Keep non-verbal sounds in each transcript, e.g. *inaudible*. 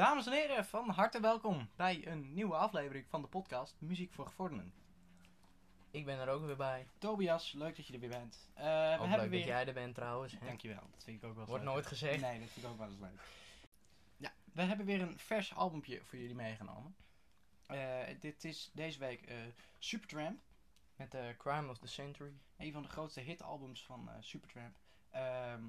Dames en heren, van harte welkom bij een nieuwe aflevering van de podcast Muziek voor Gevorderden. Ik ben er ook weer bij. Tobias, leuk dat je er weer bent. Uh, Ook we leuk dat jij er bent trouwens. hè? Dankjewel, dat vind ik ook wel Wordt leuk. nooit gezegd. Nee, dat vind ik ook wel eens leuk. Ja, we hebben weer een vers albumpje voor jullie meegenomen. Eh, dit is deze week eh, Supertramp, Met de Crime of the Century. een van de grootste hitalbums van eh, Supertramp. Ehm,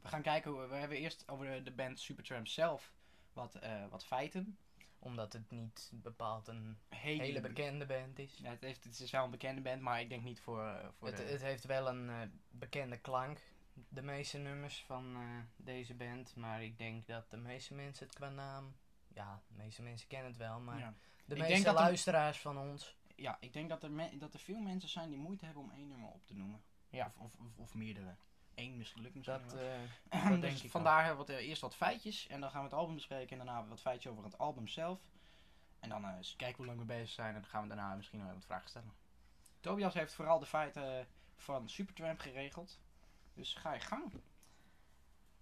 we gaan kijken, we hebben eerst over de band Supertramp zelf wat, eh, wat feiten. Omdat het niet bepaald een Hele, hele bekende band is. Ja, het, heeft, het is wel een bekende band, maar ik denk niet voor, eh, voor Het, de... het heeft wel een eh, bekende klank. De meeste nummers van deze band. Maar ik denk dat de meeste mensen het qua naam... Ja, de meeste mensen kennen het wel. Maar ja. de meeste er- luisteraars van ons... ja, ik denk dat er, me- dat er veel mensen zijn die moeite hebben om één nummer op te noemen. Ja. Of, of, of, of meerdere. Eén misschien lukt misschien Dat, eh, *clears throat* dus ik vandaar hebben we eh, eerst wat feitjes en dan gaan we het album bespreken en daarna wat feitjes over het album zelf. En dan eh, eens kijken hoe lang we bezig zijn en dan gaan we daarna misschien nog even wat vragen stellen. Tobias heeft vooral de feiten van Supertramp geregeld. Dus ga je gang.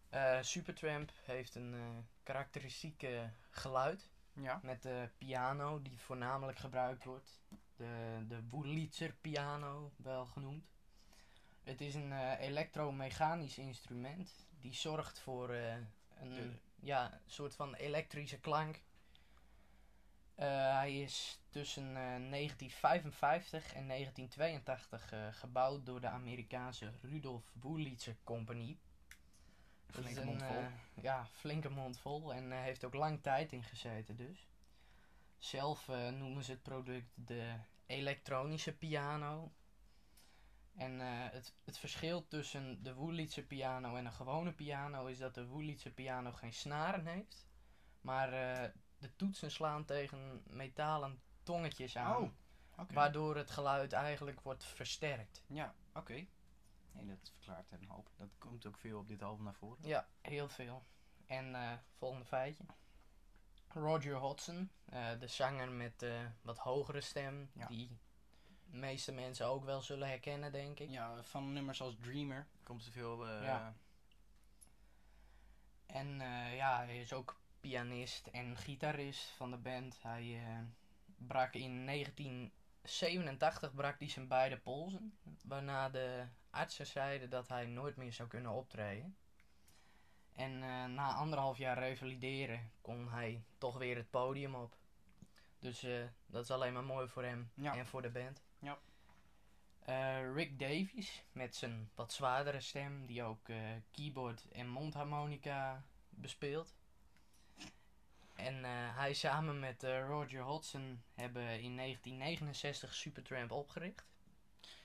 Eh, Supertramp heeft een eh karakteristieke geluid. Ja. Met de piano die voornamelijk gebruikt wordt. De, de Wurlitzer piano wel genoemd. Het is een eh, elektromechanisch instrument die zorgt voor eh, een De- ja, soort van elektrische klank. Eh, hij is tussen eh, 1955 en 1982 eh, gebouwd door de Amerikaanse Rudolf Wurlitzer Compagnie. Dat Flinke mond vol. ja, flinke mond vol. En heeft ook lang tijd in gezeten dus. Zelf noemen ze het product de elektronische piano. En eh, het, het verschil tussen de Wurlitzer piano en een gewone piano is dat de Wurlitzer piano geen snaren heeft. Maar eh, de toetsen slaan tegen metalen tongetjes aan. Oh. Waardoor het geluid eigenlijk wordt versterkt. Ja, oké. Nee, dat verklaart een hoop. Dat komt ook veel op dit album naar voren. Ja, heel veel. En eh, volgende feitje. Roger Hodgson, de zanger met wat hogere stem, Ja. die de meeste mensen ook wel zullen herkennen, denk ik. Ja, van nummers als Dreamer komt er veel. eh, Ja. En eh, ja, hij is ook pianist en gitarist van de band. Hij eh, brak in 1987 brak hij zijn beide polsen, waarna de artsen zeiden dat hij nooit meer zou kunnen optreden. En na anderhalf jaar revalideren kon hij toch weer het podium op. Dus dat is alleen maar mooi voor hem Ja. en voor de band. Ja. Eh, Rick Davies met zijn wat zwaardere stem, die ook eh, keyboard en mondharmonica bespeelt. En eh, hij samen met Roger Hodgson hebben in 1969 Supertramp opgericht.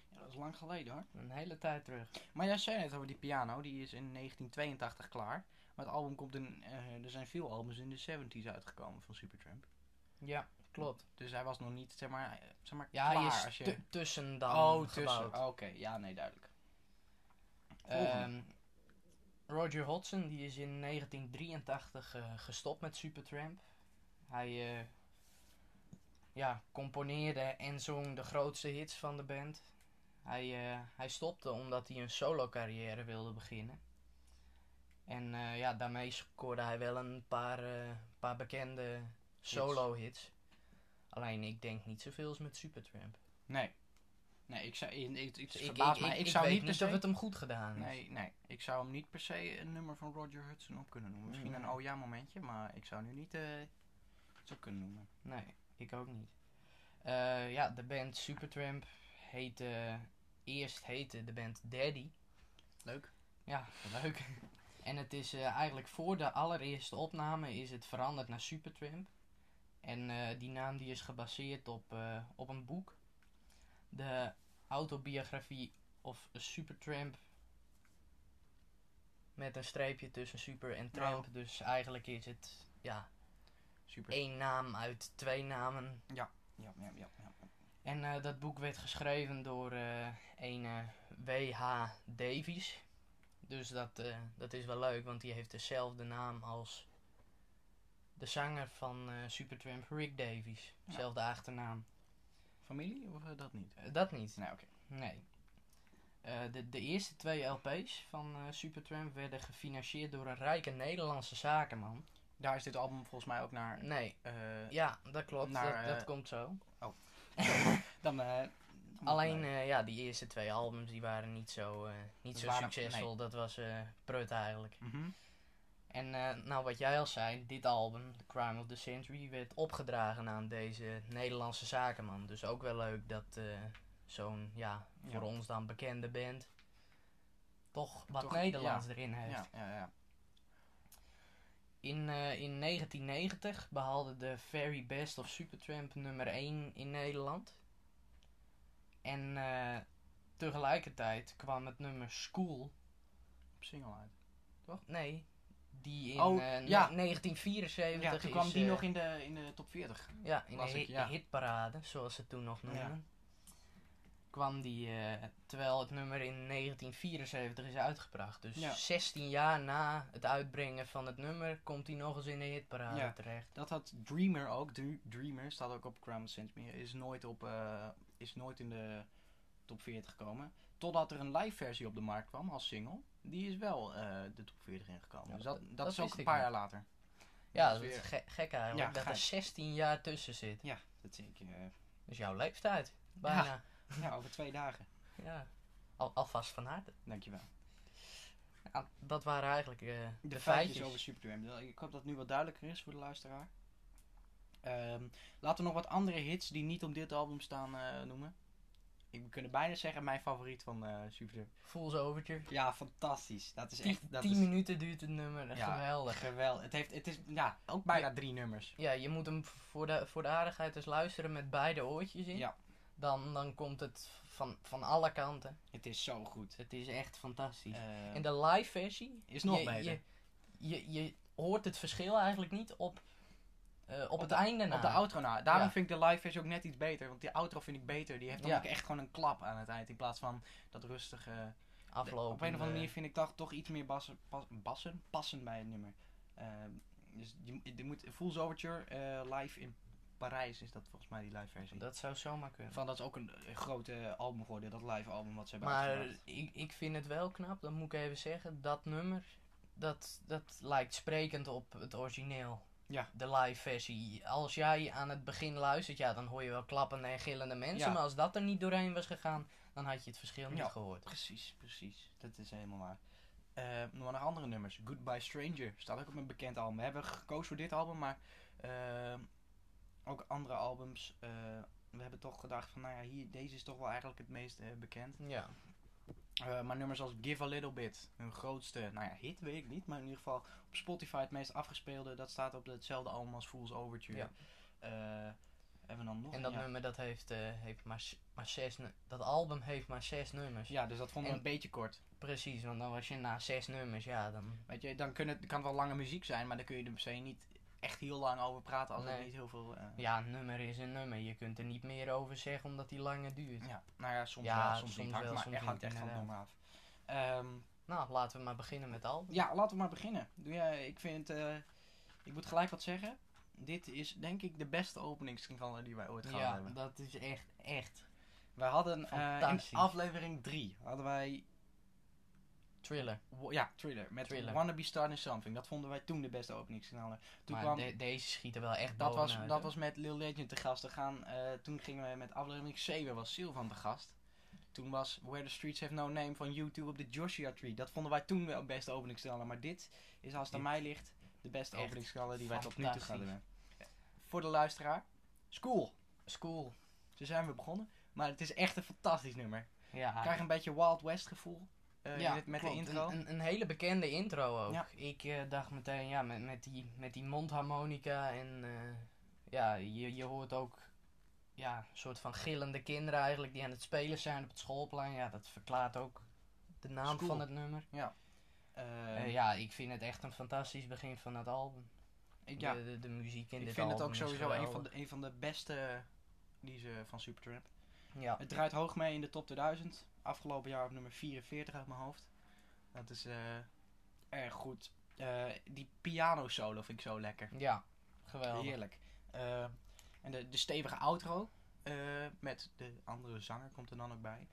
ja, dat is lang geleden hoor. Een hele tijd terug. Maar jij zei net over die piano, die is in 1982 klaar. Maar het album komt in. er zijn veel albums in de 70s uitgekomen van Supertramp. Ja, klopt. Dus hij was nog niet, zeg maar, zeg maar Ja, klaar hij is als je. tu- tussen dan oh, tussen. Oké, ja, nee, duidelijk. Ehm, Roger Hodgson die is in 1983 eh, gestopt met Supertramp. Hij eh, ja, componeerde en zong de grootste hits van de band. Hij, eh, hij stopte omdat hij een solo carrière wilde beginnen. En ja, daarmee scoorde hij wel een paar, paar bekende solo hits. Alleen ik denk niet zoveel als met Supertramp. Nee. Nee, ik zou. Ik, ik, ik, Dus ik, mij. zou niet per niet of se. het hem goed gedaan is. Nee, nee. Ik zou hem niet per se een nummer van Roger Hudson op kunnen noemen. Misschien een oh ja momentje, maar ik zou nu niet eh zo kunnen noemen. Nee, ik ook niet. Eh, ja, de band Supertramp heette... Eerst heette de band Daddy. Leuk. Ja, leuk. *laughs* en het is eh, eigenlijk voor de allereerste opname is het veranderd naar Supertramp. En eh, die naam die is gebaseerd op, eh, op een boek. De autobiografie of Supertramp. Met een streepje tussen super en tramp. Dus eigenlijk is het ja, Super. één naam uit twee namen Ja, ja, ja, ja. en eh, dat boek werd geschreven door een W.H. Davies. Dus dat, dat is wel leuk, want die heeft dezelfde naam als de zanger van eh, Supertramp, Rick Davies. Ja. Zelfde achternaam. Familie of eh, dat niet? Eh, dat niet, Nee, oké. nee. De, de eerste twee LP's van eh, Supertramp werden gefinancierd door een rijke Nederlandse zakenman. Daar is dit album volgens mij ook naar... Nee, ja, dat klopt. Naar, dat, dat komt zo. *laughs* dan, eh, dan- Alleen, ja, die eerste twee albums die waren niet zo, niet Dat zo succesvol. Dat was prut eigenlijk. Mhm. En eh, nou, wat jij al zei, dit album, The Crime of the Century, werd opgedragen aan deze Nederlandse zakenman. Dus ook wel leuk dat eh, zo'n, ja, voor Ja. ons dan bekende band, toch wat Toch, Nederlands erin heeft. Ja, ja, ja. In, eh, in 1990 behaalde de Very Best of Supertramp nummer 1 in Nederland. En tegelijkertijd kwam het nummer School, Op single uit. nee, die in Oh, eh, ja. ne- 1974 Ja, toen is, kwam die eh, nog in de, in de top 40. Ja, in de hit, ja. hitparade, zoals ze het toen nog noemden. Kwam die, eh, terwijl het nummer in 1974 is uitgebracht. Dus Ja. 16 jaar na het uitbrengen van het nummer komt hij nog eens in de hitparade terecht. Dat had Dreamer ook. Dr- Dreamer staat ook op Crown Century. Is nooit, op, is nooit in de top 40 gekomen. Totdat er een live versie op de markt kwam als single. Die is wel eh, de top 40 ingekomen. Ja, dus dat, dat- is ook een paar jaar later. Ja, Dat is weer- ge- gek eigenlijk. Ja, dat er gek. 16 jaar tussen zit. Ja, dat zie ik. eh, Dus jouw leeftijd. Bijna. *laughs* ja, over twee dagen. Ja. Al, alvast van harte. Dankjewel. Ja, dat waren eigenlijk eh, de, De, feitjes, over Supertramp. Ik hoop dat het nu wat duidelijker is voor de luisteraar. Ehm, laten we nog wat andere hits die niet op dit album staan noemen. Ik kunnen bijna zeggen mijn favoriet van eh Supertramp. Fool's Overture. Ja, fantastisch. Dat is 10 echt... Dat 10 is minuten duurt het nummer. Ja, Geweldig. geweldig. Het, heeft, het is ja, ook bijna drie nummers. Ja, je moet hem voor de, voor de aardigheid eens luisteren met beide oortjes in. Ja, Dan, dan komt het van, van alle kanten. het is zo goed. Het is echt fantastisch. Eh, En de live versie is nog je, beter. Je, je, je hoort het verschil eigenlijk niet op, eh, op, Op het de- einde na. Op de outro na. Daarom Ja. vind ik de live versie ook net iets beter. Want die outro vind ik beter. Die heeft dan Ja. ook echt gewoon een klap aan het eind. In plaats van dat rustige... Aflopen. Op een of andere eh, manier vind ik dat toch iets meer bassen, pas- bassen passen bij het nummer. Ehm, dus je, je moet Fool's Overture eh, live in Parijs is dat volgens mij die live versie. Dat zou zomaar kunnen. Van, dat is ook een, een grote album geworden, dat live album wat ze hebben Maar ik, ik vind het wel knap, dat moet ik even zeggen. Dat nummer, dat, dat lijkt sprekend op het origineel. Ja. De live versie. Als jij aan het begin luistert, ja, dan hoor je wel klappende en gillende mensen. Ja. Maar als dat er niet doorheen was gegaan, dan had je het verschil niet Ja. gehoord. Precies, precies. Dat is helemaal waar. Eh, nog nog andere nummers. Goodbye Stranger staat ook op een bekend album. We hebben gekozen voor dit album, maar eh, ook andere albums. eh, we hebben toch gedacht van, nou ja, hier, deze is toch wel eigenlijk het meest bekend. Ja. Eh, maar nummers als Give a Little Bit, hun grootste, nou ja, hit weet ik niet, maar in ieder geval op Spotify het meest afgespeelde, dat staat op hetzelfde album als Fool's Overture. Ja. Hebben we dan nog? En dat ja. nummer, dat heeft, eh, heeft maar, maar zes Dat album heeft maar zes nummers. Ja, dus dat vonden we En- een beetje kort. Precies, want dan was je na zes nummers, ja, dan... Weet je, dan kun het, kan het wel lange muziek zijn, maar dan kun je er per se niet echt heel lang over praten als er Nee. niet heel veel... eh, Ja, een nummer is een nummer. Je kunt er niet meer over zeggen omdat die langer duurt. ja, nou ja, soms Ja, wel, soms, soms niet. Wel, maar, soms het hangt echt van het nummer af. Ehm, Nou, laten we maar beginnen met album. ja, laten we maar beginnen. Doe jij, ik vind, eh, ik moet gelijk wat zeggen. Dit is denk ik de beste openingssingle die wij ooit gehad Ja, hebben. dat is echt, echt. Wij hadden eh, in aflevering 3 hadden wij Thriller. ja, Thriller met Thriller. Wanna Be Starting Something. Dat vonden wij toen de beste openingssignalen. Toen maar kwam de- deze schieten wel echt dat was, dat hoor. was met Lil Legend te gast te gaan. Eh, toen gingen we met aflevering 7 was Sylvan te gast. Toen was Where the Streets Have No Name van YouTube op de Joshua Tree. Dat vonden wij toen wel de beste openingsknallen. Maar dit is als het aan mij ligt de beste Echt openingsknallen die wij tot nu toe hadden. Voor de luisteraar. School. School. Zo zijn we begonnen. Maar het is echt een fantastisch nummer. Ja, Ik krijg een beetje Wild West gevoel. Eh, ja in het- met klopt. de intro. Een, een, hele bekende intro ook. Ja. Ik eh, dacht meteen, ja, met, met, die, met die mondharmonica en eh, ja, je, je hoort ook ja, een soort van gillende kinderen eigenlijk die aan het spelen zijn op het schoolplein. Ja, dat verklaart ook de naam School. van het nummer. Eh, Eh, ja, ik vind het echt een fantastisch begin van het album. ik, ja, de, de, de muziek in ik dit vind het album ook sowieso een van, de, een van de beste die ze van Supertramp. Ja, Het draait hoog mee in de top 2000. Afgelopen jaar op nummer 44 uit mijn hoofd. Dat is eh, erg goed. Eh, die piano solo vind ik zo lekker. ja, geweldig. Heerlijk. Eh, en de, de stevige outro. met de andere zanger komt er dan ook bij.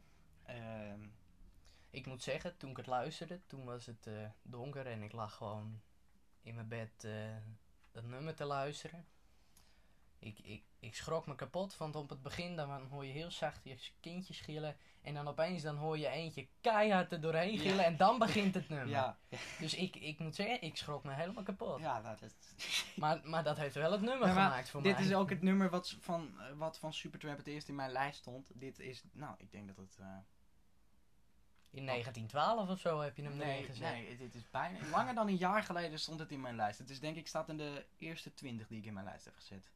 Ik moet zeggen, toen ik het luisterde, toen was het donker en ik lag gewoon in mijn bed dat nummer te luisteren. Ik, ik, ik schrok me kapot, want op het begin dan hoor je heel zacht je kindjes gillen. En dan opeens dan hoor je eentje keihard er doorheen Ja. gillen en dan begint het nummer. *laughs* Ja, Dus ik, ik moet zeggen, ik schrok me helemaal kapot. ja dat, *laughs* Maar, maar dat heeft wel het nummer Ja, gemaakt voor dit mij. is ook het nummer wat van, eh, wat van Supertramp het eerst in mijn lijst stond. Dit is, nou, ik denk dat het... eh, In 1912 of zo heb je hem nee, erin gezet. nee, dit is bijna... Langer dan een jaar geleden stond het in mijn lijst. Het is denk ik, staat in de eerste twintig die ik in mijn lijst heb gezet.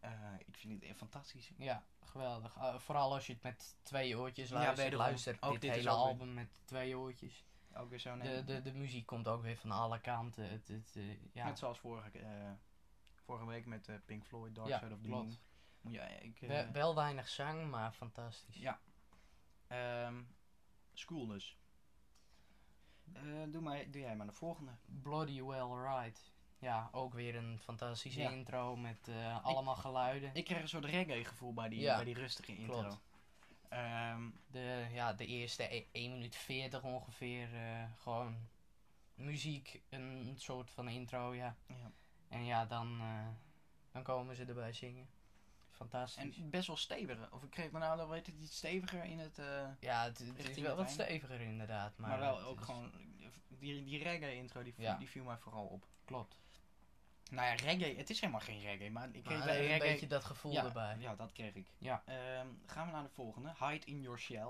Eh, ik vind het fantastisch. Ja, geweldig. Uh, vooral als je het met twee oortjes Ja, luistert. luistert Ook dit, hele weer- album met twee oortjes. Ook weer zo'n... De, de, de muziek komt ook weer van alle kanten. Het, het, eh, ja, Net zoals vorige, eh, vorige week met eh, Pink Floyd, Dark Ja, Side of the. Moon. Ik, eh, wel, weinig zang, maar fantastisch. Ja. Ehm school dus. Eh, doe, maar, doe jij maar de volgende. Bloody Well Right. Ja, ook weer een fantastische Ja. intro met eh, allemaal geluiden. Ik kreeg een soort reggae gevoel bij die, Ja, bij die rustige intro. klopt. Ehm, De, ja, de eerste e- 1 minuut 40 ongeveer. eh, gewoon muziek, een soort van intro, ja. ja. En ja, dan, eh, dan komen ze erbij zingen. Fantastisch. En best wel steviger. Of ik kreeg me nou weet het, iets steviger in het... ja, het, het is wel wat steviger inderdaad. Maar, maar, wel ook gewoon... Die, die reggae intro, die, Ja. die viel mij vooral op. Klopt. Nou ja, reggae, het is helemaal geen reggae, maar ik kreeg Maar, bij een reggae... beetje dat gevoel ja, erbij. Ja, dat kreeg ik. Ja. Ehm, gaan we naar de volgende. Hide in your shell.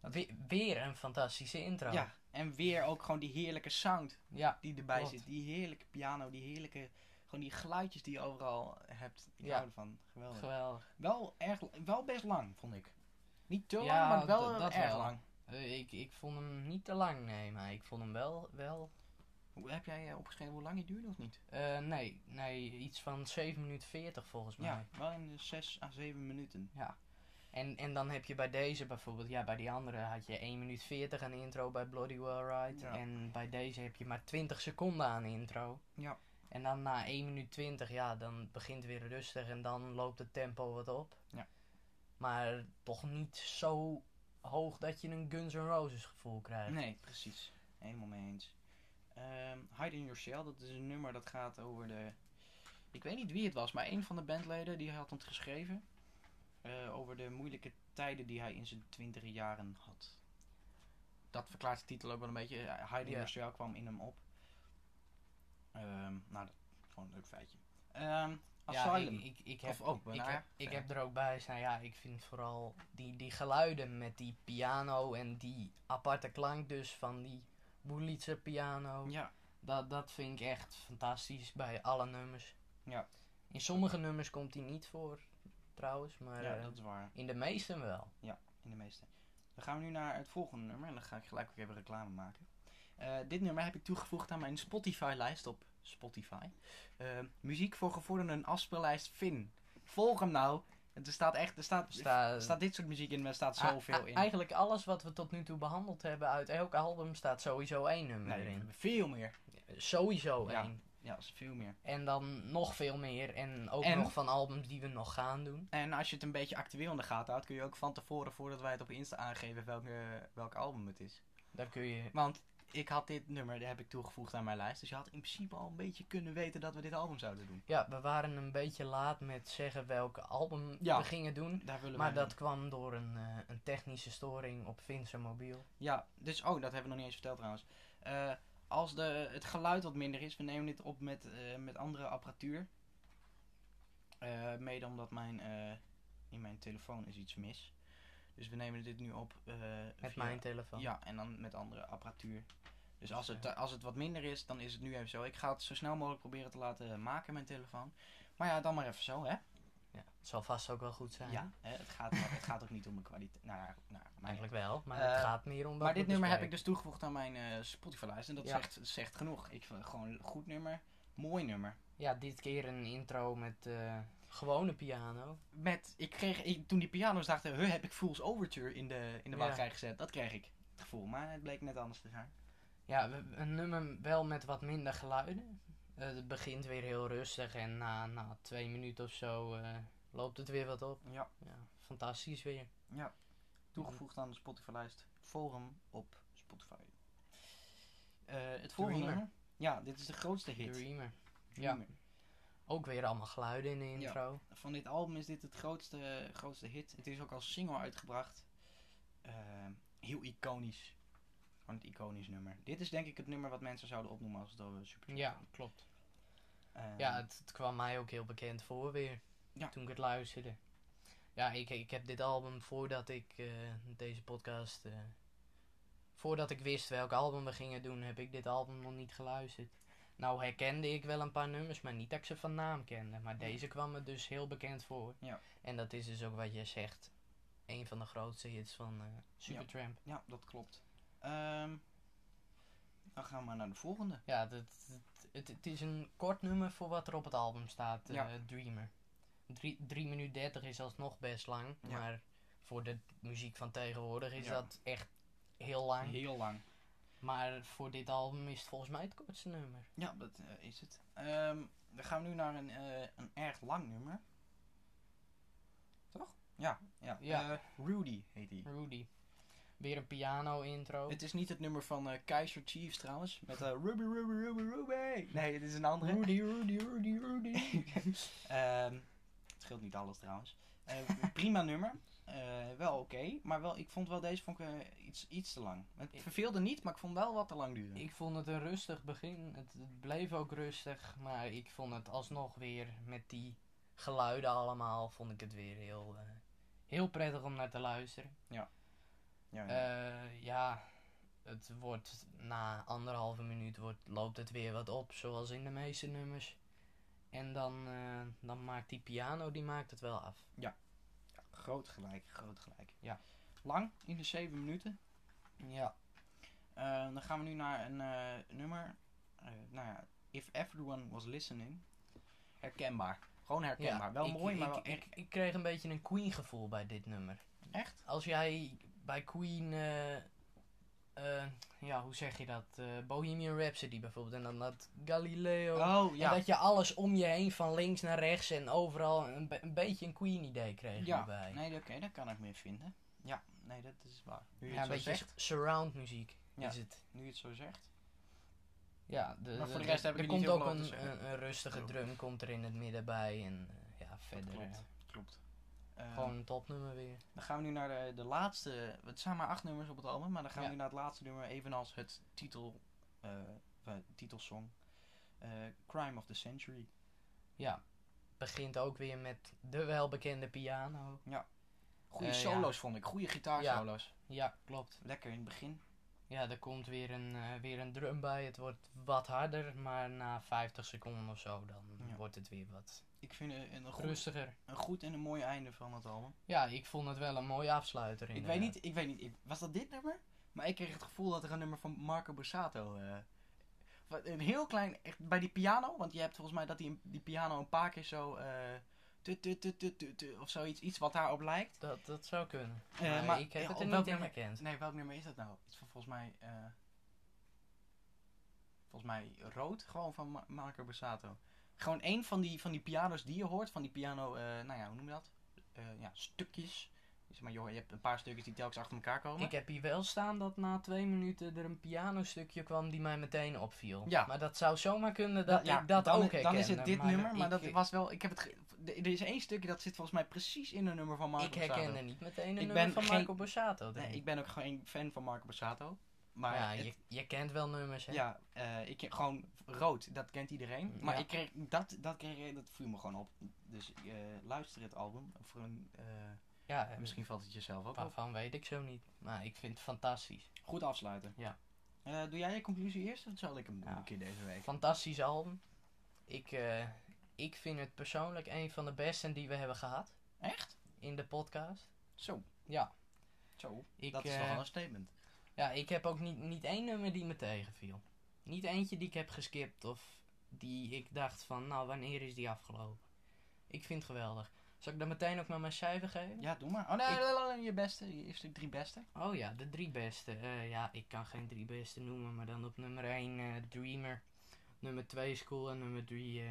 We- weer een fantastische intro. Ja, en weer ook gewoon die heerlijke sound Ja, die erbij Klopt. zit. Die heerlijke piano, die heerlijke... Gewoon die geluidjes die je overal hebt. Ik Ja. hou ervan. Geweldig. geweldig. Wel, erg, wel best lang, vond ik. Niet te Ja, lang, maar wel dat erg wel. lang. Eh, ik, ik vond hem niet te lang, nee, maar ik vond hem wel, wel Hoe, heb jij eh, opgeschreven hoe lang die duurde of niet? eh, nee, nee, iets van 7 minuten 40 volgens mij. Ja, wel in de 6 à 7 minuten. En, en dan heb je bij deze bijvoorbeeld, ja, bij die andere had je 1 minuut 40 aan intro bij Bloody Well Right. Ja. En bij deze heb je maar 20 seconden aan intro. Ja. En dan na 1 minuut 20, ja, dan begint het weer rustig en dan loopt het tempo wat op. Ja. Maar toch niet zo hoog dat je een Guns N' Roses gevoel krijgt. Nee, precies. Helemaal mee eens. Ehm, Hide in Your Shell, dat is een nummer dat gaat over de... Ik weet niet wie het was, maar een van de bandleden die had het geschreven. eh, over de moeilijke tijden die hij in zijn twintige jaren had. Dat verklaart de titel ook wel een beetje. Eh, Hide in Ja. Your Shell kwam in hem op. Ehm, nou, dat gewoon een leuk feitje. Ehm, Ja, Asylum. ik, ik, ik heb, Of ook, ik, ja, heb, ik heb er ook bij staan, ja, ik vind vooral die, die geluiden met die piano en die aparte klank dus van die Wurlitzer piano. ja, Dat, dat vind ik echt fantastisch bij alle nummers. Ja. In sommige nummers komt die niet voor, trouwens, maar ja, eh, dat is waar. in de meeste wel. In de meeste. Dan gaan we nu naar het volgende nummer. En dan ga ik gelijk ook even reclame maken. Eh, dit nummer heb ik toegevoegd aan mijn Spotify-lijst op Spotify. Eh, muziek voor gevorderden afspeellijst Fin. Volg hem nou. Er staat echt, er staat, Sta- staat dit soort muziek in, maar er staat zoveel in. Eigenlijk alles wat we tot nu toe behandeld hebben uit elk album staat sowieso één nummer Nee, erin. veel meer. Sowieso Ja. één. Ja, is veel meer. En dan nog veel meer. En ook En- nog van albums die we nog gaan doen. En als je het een beetje actueel in de gaten houdt, kun je ook van tevoren, voordat wij het op Insta aangeven, welke, welk album het is. Dan kun je. Want ik had dit nummer, die heb ik toegevoegd aan mijn lijst. Dus je had in principe al een beetje kunnen weten dat we dit album zouden doen. Ja, we waren een beetje laat met zeggen welke album Ja. we gingen doen. Maar dat kwam door een, eh, een technische storing op Vince mobiel. Ja, dus, oh, dat hebben we nog niet eens verteld trouwens. Eh, als de, het geluid wat minder is, we nemen dit op met, eh, met andere apparatuur. Mede omdat mijn, in mijn telefoon is iets mis. Dus we nemen dit nu op. eh, Met via- mijn telefoon. Ja, en dan met andere apparatuur. Dus als het, eh, als het wat minder is, dan is het nu even zo. Ik ga het zo snel mogelijk proberen te laten maken, mijn telefoon. Maar ja, dan maar even zo, hè? Ja, Het zal vast ook wel goed zijn. Ja, hè, het, gaat, *laughs* het gaat ook niet om de kwaliteit. Nou, ja, nou, maar Eigenlijk wel, maar Eh, het gaat meer om maar dit nummer heb ik dus toegevoegd aan mijn Spotify-lijst. En dat Ja. zegt, zegt genoeg. Ik vind het gewoon een goed nummer. Mooi nummer. Ja, dit keer een intro met gewone piano. Met, ik kreeg, ik, toen die piano's dachten, huh, heb ik Fool's Overture in de, in de Ja. wachtrij gezet. Dat kreeg ik. Het gevoel. Maar het bleek net anders te zijn. Ja, een nummer wel met wat minder geluiden. Eh, het begint weer heel rustig en na, na twee minuten of zo eh, loopt het weer wat op. Ja. Ja, fantastisch weer. Ja. Toegevoegd aan de Spotify-lijst. Hem op Spotify. Eh, het volgende Dreamer. nummer. Ja, dit is de grootste hit. Dreamer. Ja. Ook weer allemaal geluiden in de intro. Van dit album is dit het grootste, grootste hit. Het is ook als single uitgebracht. Eh, heel iconisch. Gewoon het iconisch nummer. Dit is denk ik het nummer wat mensen zouden opnoemen als het over Super Ja, klopt. Eh, Ja, het, het kwam mij ook heel bekend voor weer. Ja. Toen ik het luisterde. Ja, ik, ik heb dit album voordat ik eh, deze podcast. eh, voordat ik wist welk album we gingen doen, heb ik dit album nog niet geluisterd. Nou herkende ik wel een paar nummers, maar niet dat ik ze van naam kende. Maar deze kwam me dus heel bekend voor. Ja. En dat is dus ook wat je zegt. Een van de grootste hits van eh Supertramp. Ja, dat klopt. Ehm, dan gaan we maar naar de volgende. Ja, dat, het, het, het is een kort nummer voor wat er op het album staat, eh, Ja. Dreamer. 3 minuten 30 is alsnog best lang, maar voor de muziek van tegenwoordig is dat echt heel lang. Heel lang. Maar voor dit album is het volgens mij het kortste nummer. Ja, dat eh, is het. Ehm, dan gaan we nu naar een, eh, een erg lang nummer. Toch? Ja, ja. Ja. Eh, Rudy heet hij. Rudy. Weer een piano intro. Het is niet het nummer van Kaiser Chiefs trouwens. Met Ruby, Ruby, Ruby, Ruby. Nee, het is een andere. Rudy, Rudy, Rudy, Rudy. *laughs* Ehm, het scheelt niet alles trouwens. Prima nummer. Eh, wel oké. maar wel, ik vond wel deze vond ik, eh, iets, iets te lang. Het verveelde niet, maar ik vond wel wat te lang duren. ik vond het een rustig begin. Het, het bleef ook rustig, maar ik vond het alsnog weer met die geluiden allemaal, vond ik het weer heel, eh, heel prettig om naar te luisteren. ja, ja. Eh, ja, het wordt na anderhalve minuut wordt, loopt het weer wat op, zoals in de meeste nummers. En dan, dan maakt die piano, die maakt het wel af. Groot gelijk, groot gelijk. Ja. Lang, in de 7 minuten. Ja. Eh, dan gaan we nu naar een eh, nummer. Eh, nou ja, If Everyone Was Listening. Herkenbaar. Gewoon herkenbaar. wel ik, mooi, ik, maar wel ik, ik kreeg een beetje een Queen gevoel bij dit nummer. Echt? Als jij bij Queen, eh, ja, hoe zeg je dat? Eh, Bohemian Rhapsody bijvoorbeeld. En dan dat Galileo. Oh, ja. En dat je alles om je heen, van links naar rechts en overal een, be- een beetje een Queen idee kreeg ja. Nee, oké, daar kan ik meer vinden. Ja, nee, dat is waar. Nu je ja, het een zo beetje zegt. surround muziek Ja. is het. Nu je het zo zegt. Ja, de, Maar voor de de- rest heb ik er niet komt ook een, een, een rustige drum komt er in het midden bij. En eh, ja, verder klopt. Klopt. Eh, gewoon een topnummer weer. Dan gaan we nu naar de, de laatste. Het zijn maar acht nummers op het album, maar dan gaan we Ja. nu naar het laatste nummer, evenals het titel, eh, eh, titelsong. Crime of the Century. Ja, begint ook weer met de welbekende piano. Goede Eh, solo's vond ik, goede gitaarsolo's. Ja, klopt. Lekker in het begin. Ja, er komt weer een, eh, weer een drum bij. Het wordt wat harder, maar na 50 seconden of zo, dan Ja. wordt het weer wat Ik vind het een, goed, rustiger. een goed en een mooi einde van het album. Ja, ik vond het wel een mooie afsluiter. Ik inderdaad. weet niet, ik weet niet, ik- was dat dit nummer? Maar ik kreeg het gevoel dat er een nummer van Marco Borsato. eh, een heel klein, echt bij die piano, want je hebt volgens mij dat die, die piano een paar keer zo. eh, tu- tu- tu- of zoiets, iets wat daarop lijkt. Dat, dat zou kunnen. Eh, maar, maar ik heb het er niet in nummer- herkend. Nee, welk nummer is dat nou? Iets van volgens mij. eh, volgens mij rood, gewoon van Ma- Marco Borsato. Gewoon één van die, van die piano's die je hoort, van die piano, eh, nou ja, hoe noem je dat? Ja, stukjes. Zeg maar, joh, je hebt een paar stukjes die telkens achter elkaar komen. Ik heb hier wel staan dat na twee minuten er een pianostukje kwam die mij meteen opviel. Ja. Maar dat zou zomaar kunnen dat ja, ik dat dan, ook Dan is het dit nummer, maar ik, dat was wel. Ik heb het. Er is één stukje dat zit volgens mij precies in een nummer van Marco Ik Borsato. herkende niet meteen een Ik nummer ben van geen- Marco Borsato. Nee, ik. ik ben ook geen fan van Marco Borsato. Maar ja, het- je, je kent wel nummers, hè? ja, eh, ik gewoon rood, dat kent iedereen. Maar Ja. ik kreeg dat, dat, kreeg, dat viel me gewoon op. Dus eh, luister het album. Voor een, eh, Ja, eh, misschien valt het jezelf ook op. waarvan weet ik zo niet. Maar ik vind het fantastisch. Goed afsluiten. Ja. Eh, doe jij je conclusie eerst? Of zal ik hem doen Ja. een keer deze week? Fantastisch album. Ik, eh, ik vind het persoonlijk een van de beste die we hebben gehad Echt? in de podcast. Zo. Ja. Zo. Ik, dat is eh, toch wel een statement. Ja, ik heb ook niet, niet één nummer die me tegenviel. Niet eentje die ik heb geskipt of die ik dacht van, nou, wanneer is die afgelopen? Ik vind het geweldig. Zal ik dan meteen ook maar mijn cijfer geven? Ja, doe maar. Oh nee, ik- je beste. Je eerste drie beste. Oh ja, de drie beste. Eh, ja, ik kan geen drie beste noemen, maar dan op nummer 1 Dreamer. Nummer 2 School en nummer 3...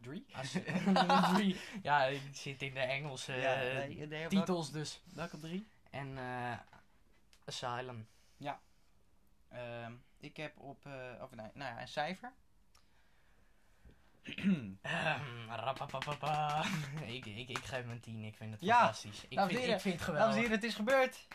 Drie? *laughs* nummer 3... Ja, ik zit in de Engelse Ja, eh, nee, nee, welke- titels dus. Welke drie? En eh, Asylum. Ehm, ik heb op, eh, of nee, nou ja, een cijfer. Ehm, ik, ik, ik geef hem een 10. Ik vind het Ja, fantastisch. Ik vind, heren, ik vind het Dames en geweldig. heren, het is gebeurd.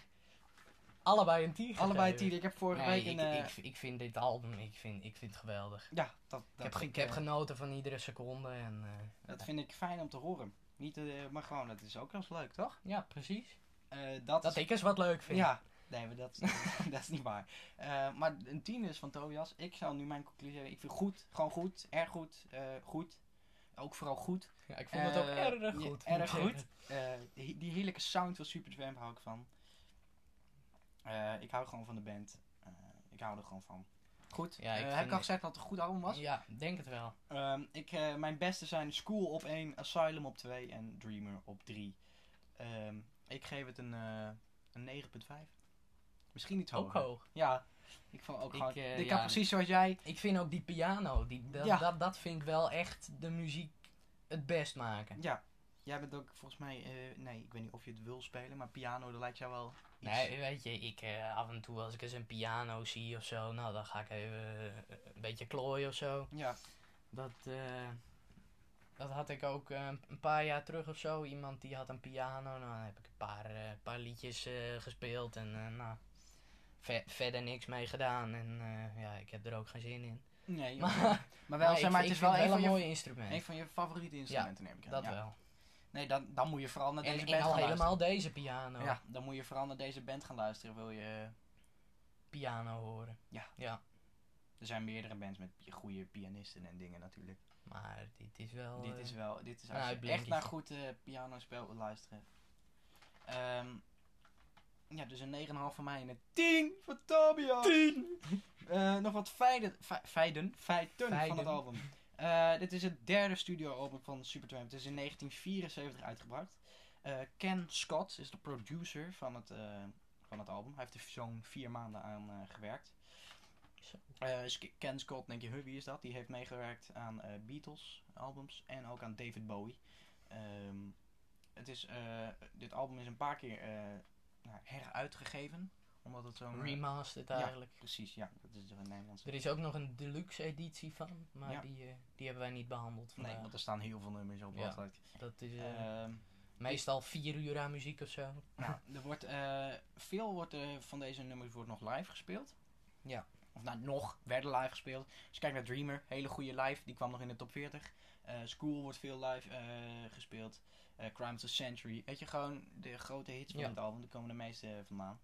Allebei een 10 Allebei gegeven. tien. Ik heb vorige Nee, week ik, een... eh, ik, ik vind dit album ik vind, ik vind het geweldig. ja, dat, dat, ik heb, ik heb eh, genoten van iedere seconde. En, eh, dat vind ik fijn om te horen. Niet, eh, maar gewoon, dat is ook wel eens leuk, toch? ja, precies. Eh, dat Dat is- ik eens wat leuk vind. Ja, nee, maar dat, *laughs* dat is niet waar. Eh, maar een 10 is van Tobias. Ik zou nu mijn conclusie hebben. Ik vind goed, gewoon goed, erg goed, eh, goed. Ook vooral goed. Ja, ik vond het ook Eh, erg ja, goed. erg *laughs* goed. die, heerlijke sound van Supertramp hou ik van. Ik hou gewoon van de band. Ik hou er gewoon van. Goed. Ja, ik heb ik al gezegd dat het een goed album was? Ja, denk het wel. Ehm, ik, mijn beste zijn School op 1, Asylum op 2 en Dreamer op 3. Ehm, ik geef het een, eh, een 9,5. Misschien iets Ook hoger. hoog. Ja, ik vond ook Ik, gewoon. eh, ik ja, precies zoals jij. Ik vind ook die piano, die, dat, Ja. dat, dat vind ik wel echt de muziek het best maken. Ja, jij bent ook volgens mij. eh, nee, ik weet niet of je het wil spelen, maar piano, dat lijkt jou wel. Iets. Nee, weet je, ik eh, af en toe als ik eens een piano zie of zo, nou dan ga ik even een beetje klooien of zo. Ja, Dat, dat had ik ook een paar jaar terug of zo. Iemand die had een piano, nou dan heb ik een paar, paar liedjes gespeeld en nou, ver- verder niks mee gedaan. En eh, ja, ik heb er ook geen zin in. nee. *laughs* Maar, Maar, maar wel, maar zeg maar, ik, het is wel een wel van, een je, mooi instrument. een van je favoriete instrumenten, neem ik aan. dat ja. wel. Nee, dan, dan moet je vooral naar deze En, band en gaan helemaal luisteren. deze piano. Ja, dan moet je vooral naar deze band gaan luisteren. Wil je. Piano horen. Ja. Ja, Er zijn meerdere bands met goede pianisten en dingen natuurlijk. maar dit is wel... dit eh, is wel, dit is als je echt naar goed eh piano spel wil luisteren. Ehm, ja, dus een 9,5 van mij en een 10 van Tobias. 10! *laughs* nog wat feiten, fe- feiten, feiten van het album. Eh, dit is het derde studioalbum van Supertramp. Het is in 1974 uitgebracht. Eh, Ken Scott is de producer van het, eh, van het album. Hij heeft er zo'n vier maanden aan eh, gewerkt. Eh, Sk- Ken Scott, denk je, huh, wie is dat? Die heeft meegewerkt aan eh, Beatles albums en ook aan David Bowie. Ehm, het is, eh, dit album is een paar keer eh, nou, heruitgegeven. Omdat het zo'n... eh, Remastered ja. eigenlijk. precies, ja. Dat is een Nederlandse... Er is ook nog een deluxe editie van, maar Ja. die, eh, die hebben wij niet behandeld Nee, want er staan heel veel nummers op. Ja. Wat. Dat is eh, Ehm, meestal vier uur aan muziek of zo. nou, er wordt, veel wordt, van deze nummers wordt nog live gespeeld. Ja. Of nou, nog werden live gespeeld. Als je kijkt naar Dreamer, hele goede live. Die kwam nog in de top 40. Eh, School wordt veel live gespeeld. Eh Crime of the Century. Weet je, gewoon de grote hits van Ja. het album. Daar komen de meeste vandaan.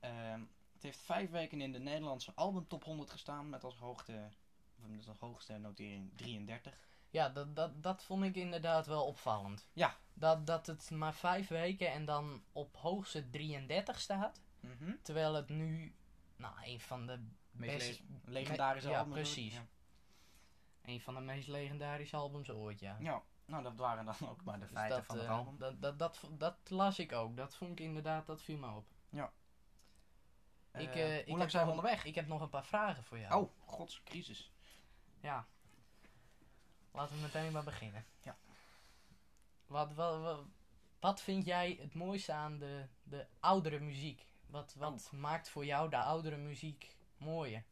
Ehm, het heeft vijf weken in de Nederlandse album top 100 gestaan. Met als, hoogte, met als hoogste notering 33. Ja, dat, dat, dat vond ik inderdaad wel opvallend. Ja. Dat, dat het maar vijf weken en dan op hoogste 33 staat. Mhm. Terwijl het nu, nou, een van de Meest best, legendarische ja, albums. hoor. precies. Ja. een van de meest legendarische albums ooit, ja. Ja, nou dat waren dan ook maar de Dus feiten dat, van het eh, album. Dat, dat, dat, dat las ik ook. Dat vond ik inderdaad, dat viel me op. ik, Eh, eh, ik hoe lang zijn we nog- onderweg? Ik heb nog een paar vragen voor jou. Oh, gods, crisis. Ja. Laten we meteen maar beginnen. Ja. Wat, wat, wat, wat vind jij het mooiste aan de, de oudere muziek? Wat, wat Oh. maakt voor jou de oudere muziek mooier?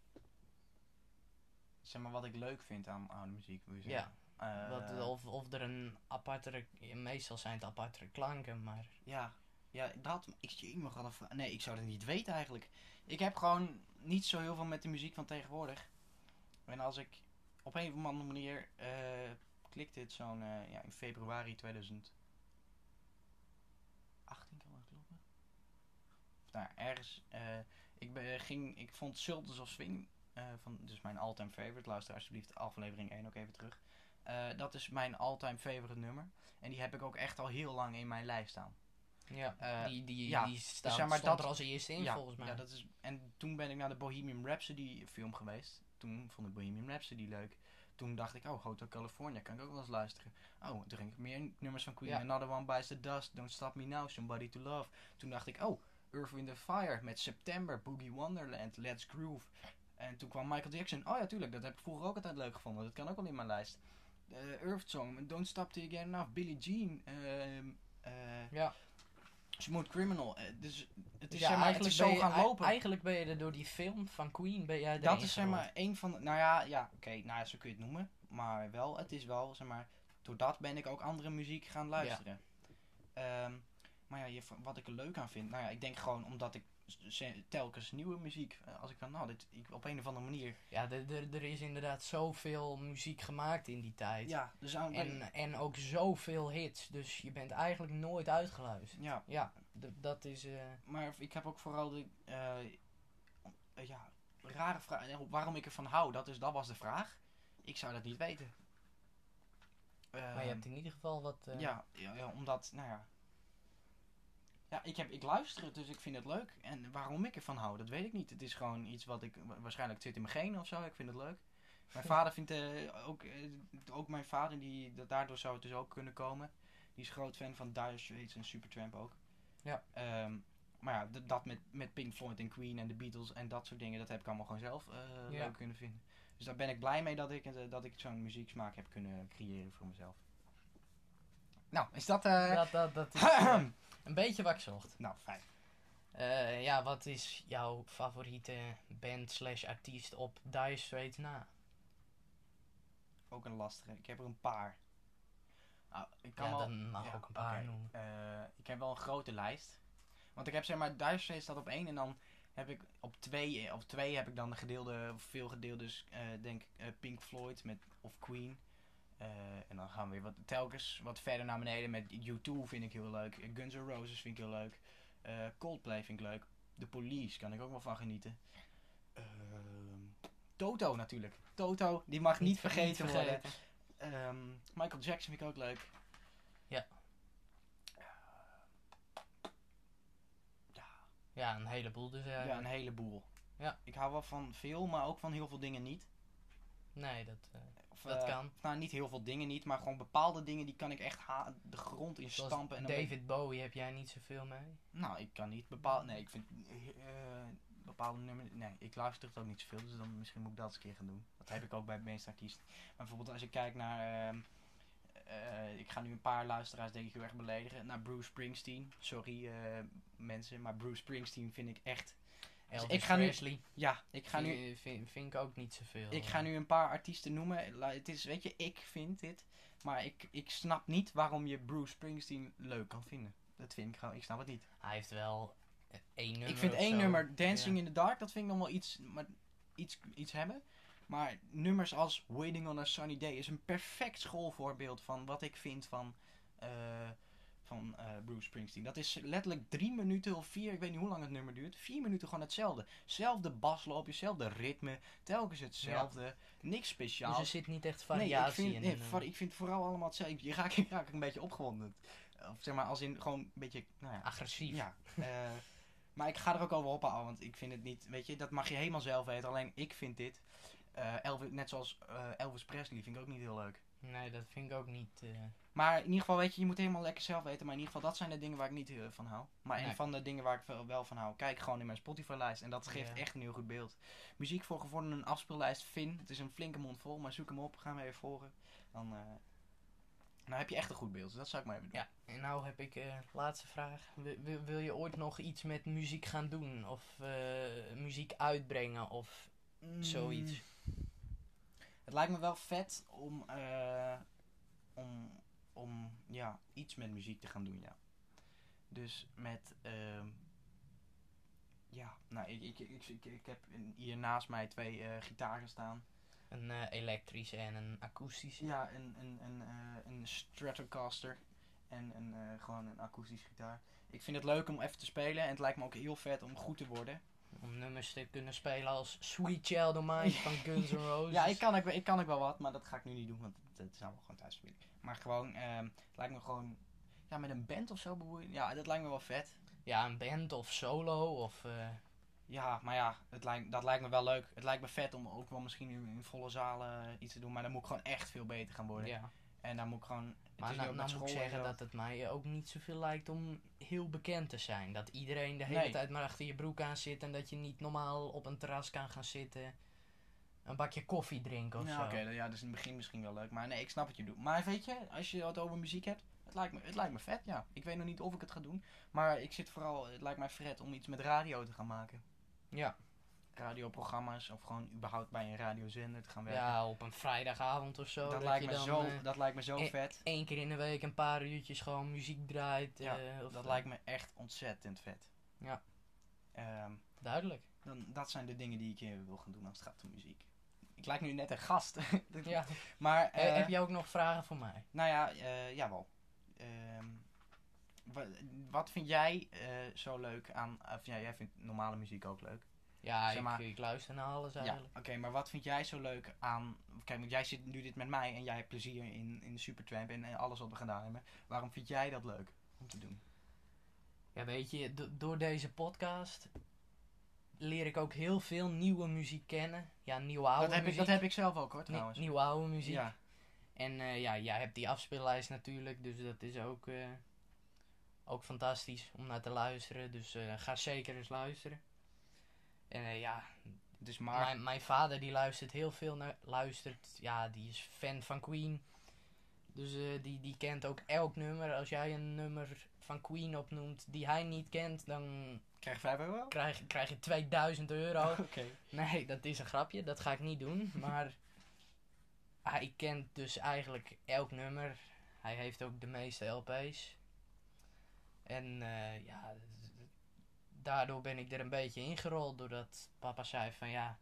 Zeg maar wat ik leuk vind aan oude muziek, wil je Ja. Eh, Wat, of, of er een apartere... Meestal zijn het apartere klanken, maar... Ja, ja, dat. Ik zie me gewoon af. Nee, ik zou het niet weten eigenlijk. Ik heb gewoon niet zo heel veel met de muziek van tegenwoordig. En als ik op een of andere manier eh klikt dit zo'n eh, ja, in februari 2018 kan dat kloppen? Of nou, ergens. ik, ben, ging, ik vond Sultans of Swing, van, dus mijn all-time favorite. Luister alsjeblieft aflevering 1 ook even terug. Eh, dat is mijn all-time favorite nummer. En die heb ik ook echt al heel lang in mijn lijst staan. Ja, Eh, die, die, ja, die staat, zeg maar dat- er als eerste in, ja, volgens mij. Ja, dat is, en toen ben ik naar de Bohemian Rhapsody film geweest. Toen vond ik Bohemian Rhapsody leuk. Toen dacht ik, oh, Hotel California, kan ik ook wel eens luisteren. Oh, toen ging ik meer nummers van Queen. Ja. Another One Bites the Dust, Don't Stop Me Now, Somebody to Love. Toen dacht ik, oh, Earth, Wind and Fire met September, Boogie Wonderland, Let's Groove. En toen kwam Michael Jackson. Oh ja, tuurlijk, dat heb ik vroeger ook altijd leuk gevonden. Dat kan ook wel in mijn lijst. Eh, Earth Song, Don't Stop Till You Get Enough, Billie Jean. ehm, eh, Ja. Smooth Criminal. eh, dus het is, Ja, zeg maar, het is ben zo je- gaan lopen. Eigenlijk ben je er door die film van Queen, ben jij Dat is zeg maar een van de. Nou ja, ja oké, nou ja, zo kun je het noemen. Maar wel, het is wel, zeg maar, doordat ben ik ook andere muziek gaan luisteren. Ehm, maar ja, je, wat ik er leuk aan vind, nou ja, ik denk gewoon omdat ik telkens nieuwe muziek, eh, als ik van, nou, dit, ik, op een of andere manier. Ja, er- is inderdaad zoveel muziek gemaakt in die tijd. Ja, dus aan, En, en ook zoveel hits. Dus je bent eigenlijk nooit uitgeluisterd. ja, Ja, dat is... eh, maar ik heb ook vooral de, eh, ja, rare vraag, waarom ik ervan hou, dat, is, dat was de vraag. Ik zou dat niet weten. maar je Ehm, hebt in ieder geval wat... Ja, ja, ja, omdat, nou ja. Ja, ik, heb, ik luister het, dus ik vind het leuk. En waarom ik ervan hou, dat weet ik niet. Het is gewoon iets wat ik, wa- waarschijnlijk zit in mijn genen of zo. Ik vind het leuk. Mijn *laughs* vader vindt eh, ook, eh, ook mijn vader, die, dat, daardoor zou het dus ook kunnen komen. Die is groot fan van Dire Straits en Supertramp ook. Ja. Ehm, maar ja, dat met, met Pink Floyd en Queen en de Beatles en dat soort dingen, dat heb ik allemaal gewoon zelf eh, Ja. leuk kunnen vinden. Dus daar ben ik blij mee dat ik, dat ik zo'n muzieksmaak heb kunnen creëren voor mezelf. Nou, is dat... Dat, dat, dat is *clears throat* een beetje wat ik zocht. nou, fijn. Eh, ja, wat is jouw favoriete band slash artiest op Dire Straits na? Ook een lastige. Ik heb er een paar. Nou, ik kan Ja, wel... dan mag ja, ook een paar oké. noemen. Eh, ik heb wel een grote lijst. Want ik heb zeg maar, Dire Straits staat op één en dan heb ik op twee, op twee heb ik dan de gedeelde, of veel gedeeldes, eh denk ik, eh, Pink Floyd met, of Queen. Eh, en dan gaan we weer wat, telkens wat verder naar beneden met U2 vind ik heel leuk. Eh, Guns N' Roses vind ik heel leuk. Eh, Coldplay vind ik leuk. The Police kan ik ook wel van genieten. Ehm, Toto natuurlijk. Toto, die mag niet, vergeten worden. Ehm, Michael Jackson vind ik ook leuk. Ja. Ja, Ja, een heleboel dus ja, eigenlijk. een heleboel. Ja. Ik hou wel van veel, maar ook van heel veel dingen niet. Nee, dat... Dat eh, kan. Nou, niet heel veel dingen niet, maar gewoon bepaalde dingen die kan ik echt de grond in zoals stampen. En ben David Bowie heb jij niet zoveel mee? nou, ik kan niet bepaalde... Nee, ik vind eh, bepaalde nummers... Nee, ik luister het ook niet zoveel, dus dan misschien moet ik dat eens een keer gaan doen. Dat heb ik ook bij de meeste artiesten. Maar bijvoorbeeld als ik kijk naar... ehm, eh, ik ga nu een paar luisteraars denk ik heel erg beledigen. Naar Bruce Springsteen. Sorry mensen, maar Bruce Springsteen vind ik echt... Elvis ik ga nu-. Ja, ik ga nu... Vind, ik ook niet zoveel. Ik ga nu een paar artiesten noemen. Het is, weet je, ik vind dit. Maar ik, ik snap niet waarom je Bruce Springsteen leuk kan vinden. Dat vind ik gewoon, ik snap het niet. Hij heeft wel eh, één nummer ik vind één zo. nummer, Dancing Ja. in the Dark, dat vind ik nog wel iets, maar iets, iets hebben. Maar nummers als Waiting on a Sunny Day is een perfect schoolvoorbeeld van wat ik vind van, eh, van eh, Bruce Springsteen. Dat is letterlijk drie minuten of vier, ik weet niet hoe lang het nummer duurt. Vier minuten gewoon hetzelfde. Zelfde basloopje, hetzelfde ritme, telkens hetzelfde. Niks Dus speciaals. er zit niet echt Nee, ik variatie vind, in. nee, nummer. ik vind vooral allemaal hetzelfde. *laughs* Je raakt, ik raak een beetje opgewonden. Of zeg maar, als in gewoon een beetje, nou ja. Agressief. Ja. eh, maar ik ga er ook over ophouden, want ik vind het niet, weet je, dat mag je helemaal zelf weten. Alleen ik vind dit, eh, Elvis, net zoals eh, Elvis Presley, vind ik ook niet heel leuk. Nee, dat vind ik ook niet. Eh, Maar in ieder geval, weet je, je moet helemaal lekker zelf weten. Maar in ieder geval, dat zijn de dingen waar ik niet heel van hou. Maar Nee. een van de dingen waar ik wel, van hou, kijk gewoon in mijn Spotify-lijst. En dat geeft Ja. echt een heel goed beeld. Muziek voor gevorderden, een afspeellijst, Finn. Het is een flinke mond vol, maar zoek hem op, ga hem even volgen. Dan, eh, dan heb je echt een goed beeld. Dus dat zou ik maar even doen. Ja, en nou heb ik eh laatste vraag. Wil, je ooit nog iets met muziek gaan doen? Of eh, muziek uitbrengen? Of zoiets? Mm. Het lijkt me wel vet om, eh, om, om ja, iets met muziek te gaan doen, ja. Dus met, ehm, ja, nou, ik, ik, ik, ik, heb hier naast mij twee eh, gitaren staan. Een eh, elektrische en een akoestische? Ja, een, een, een, eh, een Stratocaster en een, gewoon een akoestische gitaar. Ik vind het leuk om even te spelen en het lijkt me ook heel vet om goed te worden. Om nummers te kunnen spelen als Sweet Child of Mine van Guns N' *laughs* Roses. Ja, ik kan, ook, ik kan ook wel wat, maar dat ga ik nu niet doen, want dat is allemaal gewoon thuis spelen. Maar gewoon, ehm, het lijkt me gewoon, ja, met een band of zo bemoeien. Ja, dat lijkt me wel vet. Ja, een band of solo of... eh, Ja, maar ja, het lijkt, dat lijkt me wel leuk. Het lijkt me vet om ook wel misschien in, in volle zalen eh, iets te doen, maar dan moet ik gewoon echt veel beter gaan worden. ja. En dan moet ik gewoon, Maar met moet ik zeggen dat het mij ook niet zoveel lijkt om heel bekend te zijn. Dat iedereen de hele Nee. tijd maar achter je broek aan zit en dat je niet normaal op een terras kan gaan zitten. Een bakje koffie drinken of zo. oké, dan- ja, dat is in het begin misschien wel leuk. Maar nee, ik snap wat je doet. Maar weet je, als je het over muziek hebt, het lijkt me, het lijkt me vet, ja. Ik weet nog niet of ik het ga doen. Maar ik zit vooral, het lijkt mij vet om iets met radio te gaan maken. Ja. Radioprogramma's of gewoon überhaupt bij een radiozender te gaan werken. Ja, op een vrijdagavond of zo. dat, lijkt me zo, eh, dat lijkt me zo eh, vet. één keer in de week een paar uurtjes gewoon muziek draait. Ja, eh, of, Dat eh, lijkt me echt ontzettend vet. Ja. Ehm, Duidelijk. dan, dat zijn de dingen die ik eh, wil gaan doen als het gaat om muziek. Ik lijk nu net een gast. *laughs* Ja. maar, heb je ook nog vragen voor mij? nou ja, jawel. Ehm, wa- wat vind jij zo leuk aan... Of ja, jij vindt normale muziek ook leuk. Ja, zeg maar- ik, ik luister naar alles Ja, eigenlijk. oké, maar wat vind jij zo leuk aan... Kijk, want jij zit nu dit met mij en jij hebt plezier in, in de Supertramp en, en alles wat we gedaan hebben. Waarom vind jij dat leuk om te doen? Ja, weet je, do- door deze podcast leer ik ook heel veel nieuwe muziek kennen. Ja, nieuwe oude Dat heb, ik, muziek. dat heb ik zelf ook hoor, trouwens. nieuwe oude muziek. Ja, En eh, ja, jij hebt die afspeellijst natuurlijk, dus dat is ook, eh, ook fantastisch om naar te luisteren. Dus eh, ga zeker eens luisteren. En eh, ja, dus maar... mijn, mijn vader die luistert heel veel naar, luistert, ja, die is fan van Queen. Dus eh, die, die kent ook elk nummer. Als jij een nummer van Queen opnoemt die hij niet kent, dan Krijg je 5 euro? krijg, krijg je 2000 euro. *laughs* Oké. Nee, dat is een grapje. Dat ga ik niet doen. *laughs* Maar hij kent dus eigenlijk elk nummer. Hij heeft ook de meeste LP's. En eh, ja, daardoor ben ik er een beetje ingerold. Doordat papa zei van ja,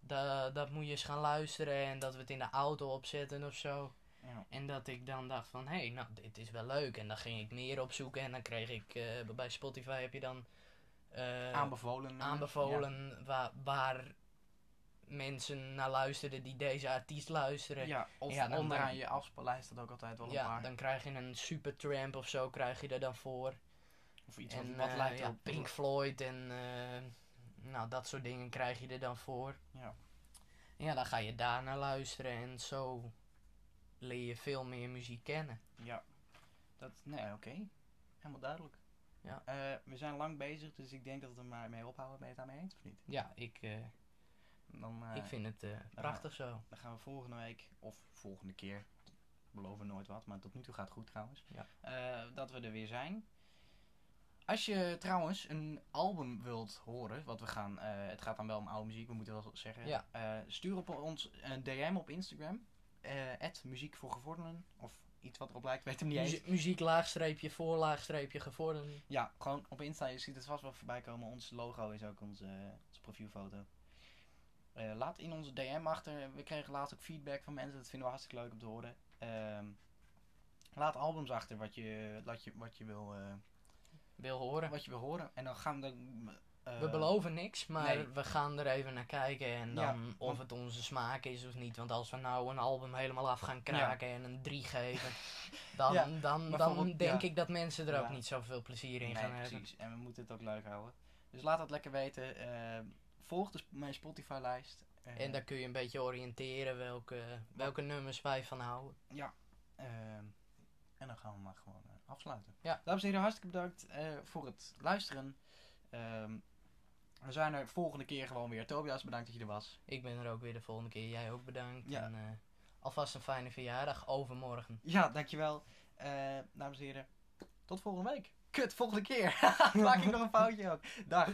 da, dat moet je eens gaan luisteren. En dat we het in de auto opzetten of zo. Ja. En dat ik dan dacht van, hé, hey, nou, dit is wel leuk. En dan ging ik meer opzoeken. En dan kreeg ik, eh, bij Spotify heb je dan... eh, Aanbevolen. aanbevolen waar, waar mensen naar luisteren die deze artiest luisteren. Ja, of Ja, onderaan je afspeellijst staat ook altijd wel een Ja, paar. dan krijg je een Supertramp of zo krijg je er dan voor. Of iets en wat, wat eh, lijkt ja, op... Pink Floyd en eh, nou, dat soort dingen krijg je er dan voor. Ja. Ja, dan ga je daar naar luisteren en zo leer je veel meer muziek kennen. Ja. Dat, nee, oké. Helemaal duidelijk. Ja. Eh, we zijn lang bezig, dus ik denk dat we er maar mee ophouden. Ben je het daarmee eens of niet? Ja, ik, Dan, ik vind het prachtig zo. dan gaan we volgende week, of volgende keer, beloven nooit wat, maar tot nu toe gaat het goed trouwens, Ja. dat we er weer zijn. Als je trouwens een album wilt horen, wat we gaan, eh, het gaat dan wel om oude muziek, we moeten wel zeggen. Ja. Eh, stuur op ons een DM op Instagram, eh muziek voor gevorderden, of iets wat erop lijkt, weet hem niet eens. Muzie- muziek laagstreepje, voor laagstreepje. Ja, gewoon op Insta, je ziet het vast wel voorbij komen. Ons logo is ook onze, onze profielfoto. Laat in onze DM achter. We kregen laatst ook feedback van mensen. Dat vinden we hartstikke leuk om te horen. Ehm, laat albums achter wat je, wat je, wat je, wil, Wil horen. wat je wil horen. En dan gaan we... eh, We beloven niks, maar nee. we gaan er even naar kijken en dan Ja, of het onze smaak is of niet. Want als we nou een album helemaal af gaan kraken en een 3 geven, dan, *laughs* Ja, dan, dan denk ja. ik dat mensen er ook Ja. niet zoveel plezier in Nee, gaan hebben. precies. En we moeten het ook leuk houden. Dus laat dat lekker weten. Eh, volg de, sp- mijn Spotify-lijst. Eh, En dan kun je een beetje oriënteren welke, welke nummers wij van houden. Ehm, en dan gaan we maar gewoon afsluiten. Ja. Dames en heren, hartstikke bedankt eh, voor het luisteren. Ehm, we zijn er volgende keer gewoon weer. Tobias, bedankt dat je er was. Ik ben er ook weer de volgende keer. Jij ook bedankt. Ja. En, eh, alvast een fijne verjaardag overmorgen. Ja, dankjewel. Eh dames en heren, tot volgende week. Kut, volgende keer. *laughs* *laughs* Maak ik nog een foutje ook. Dag.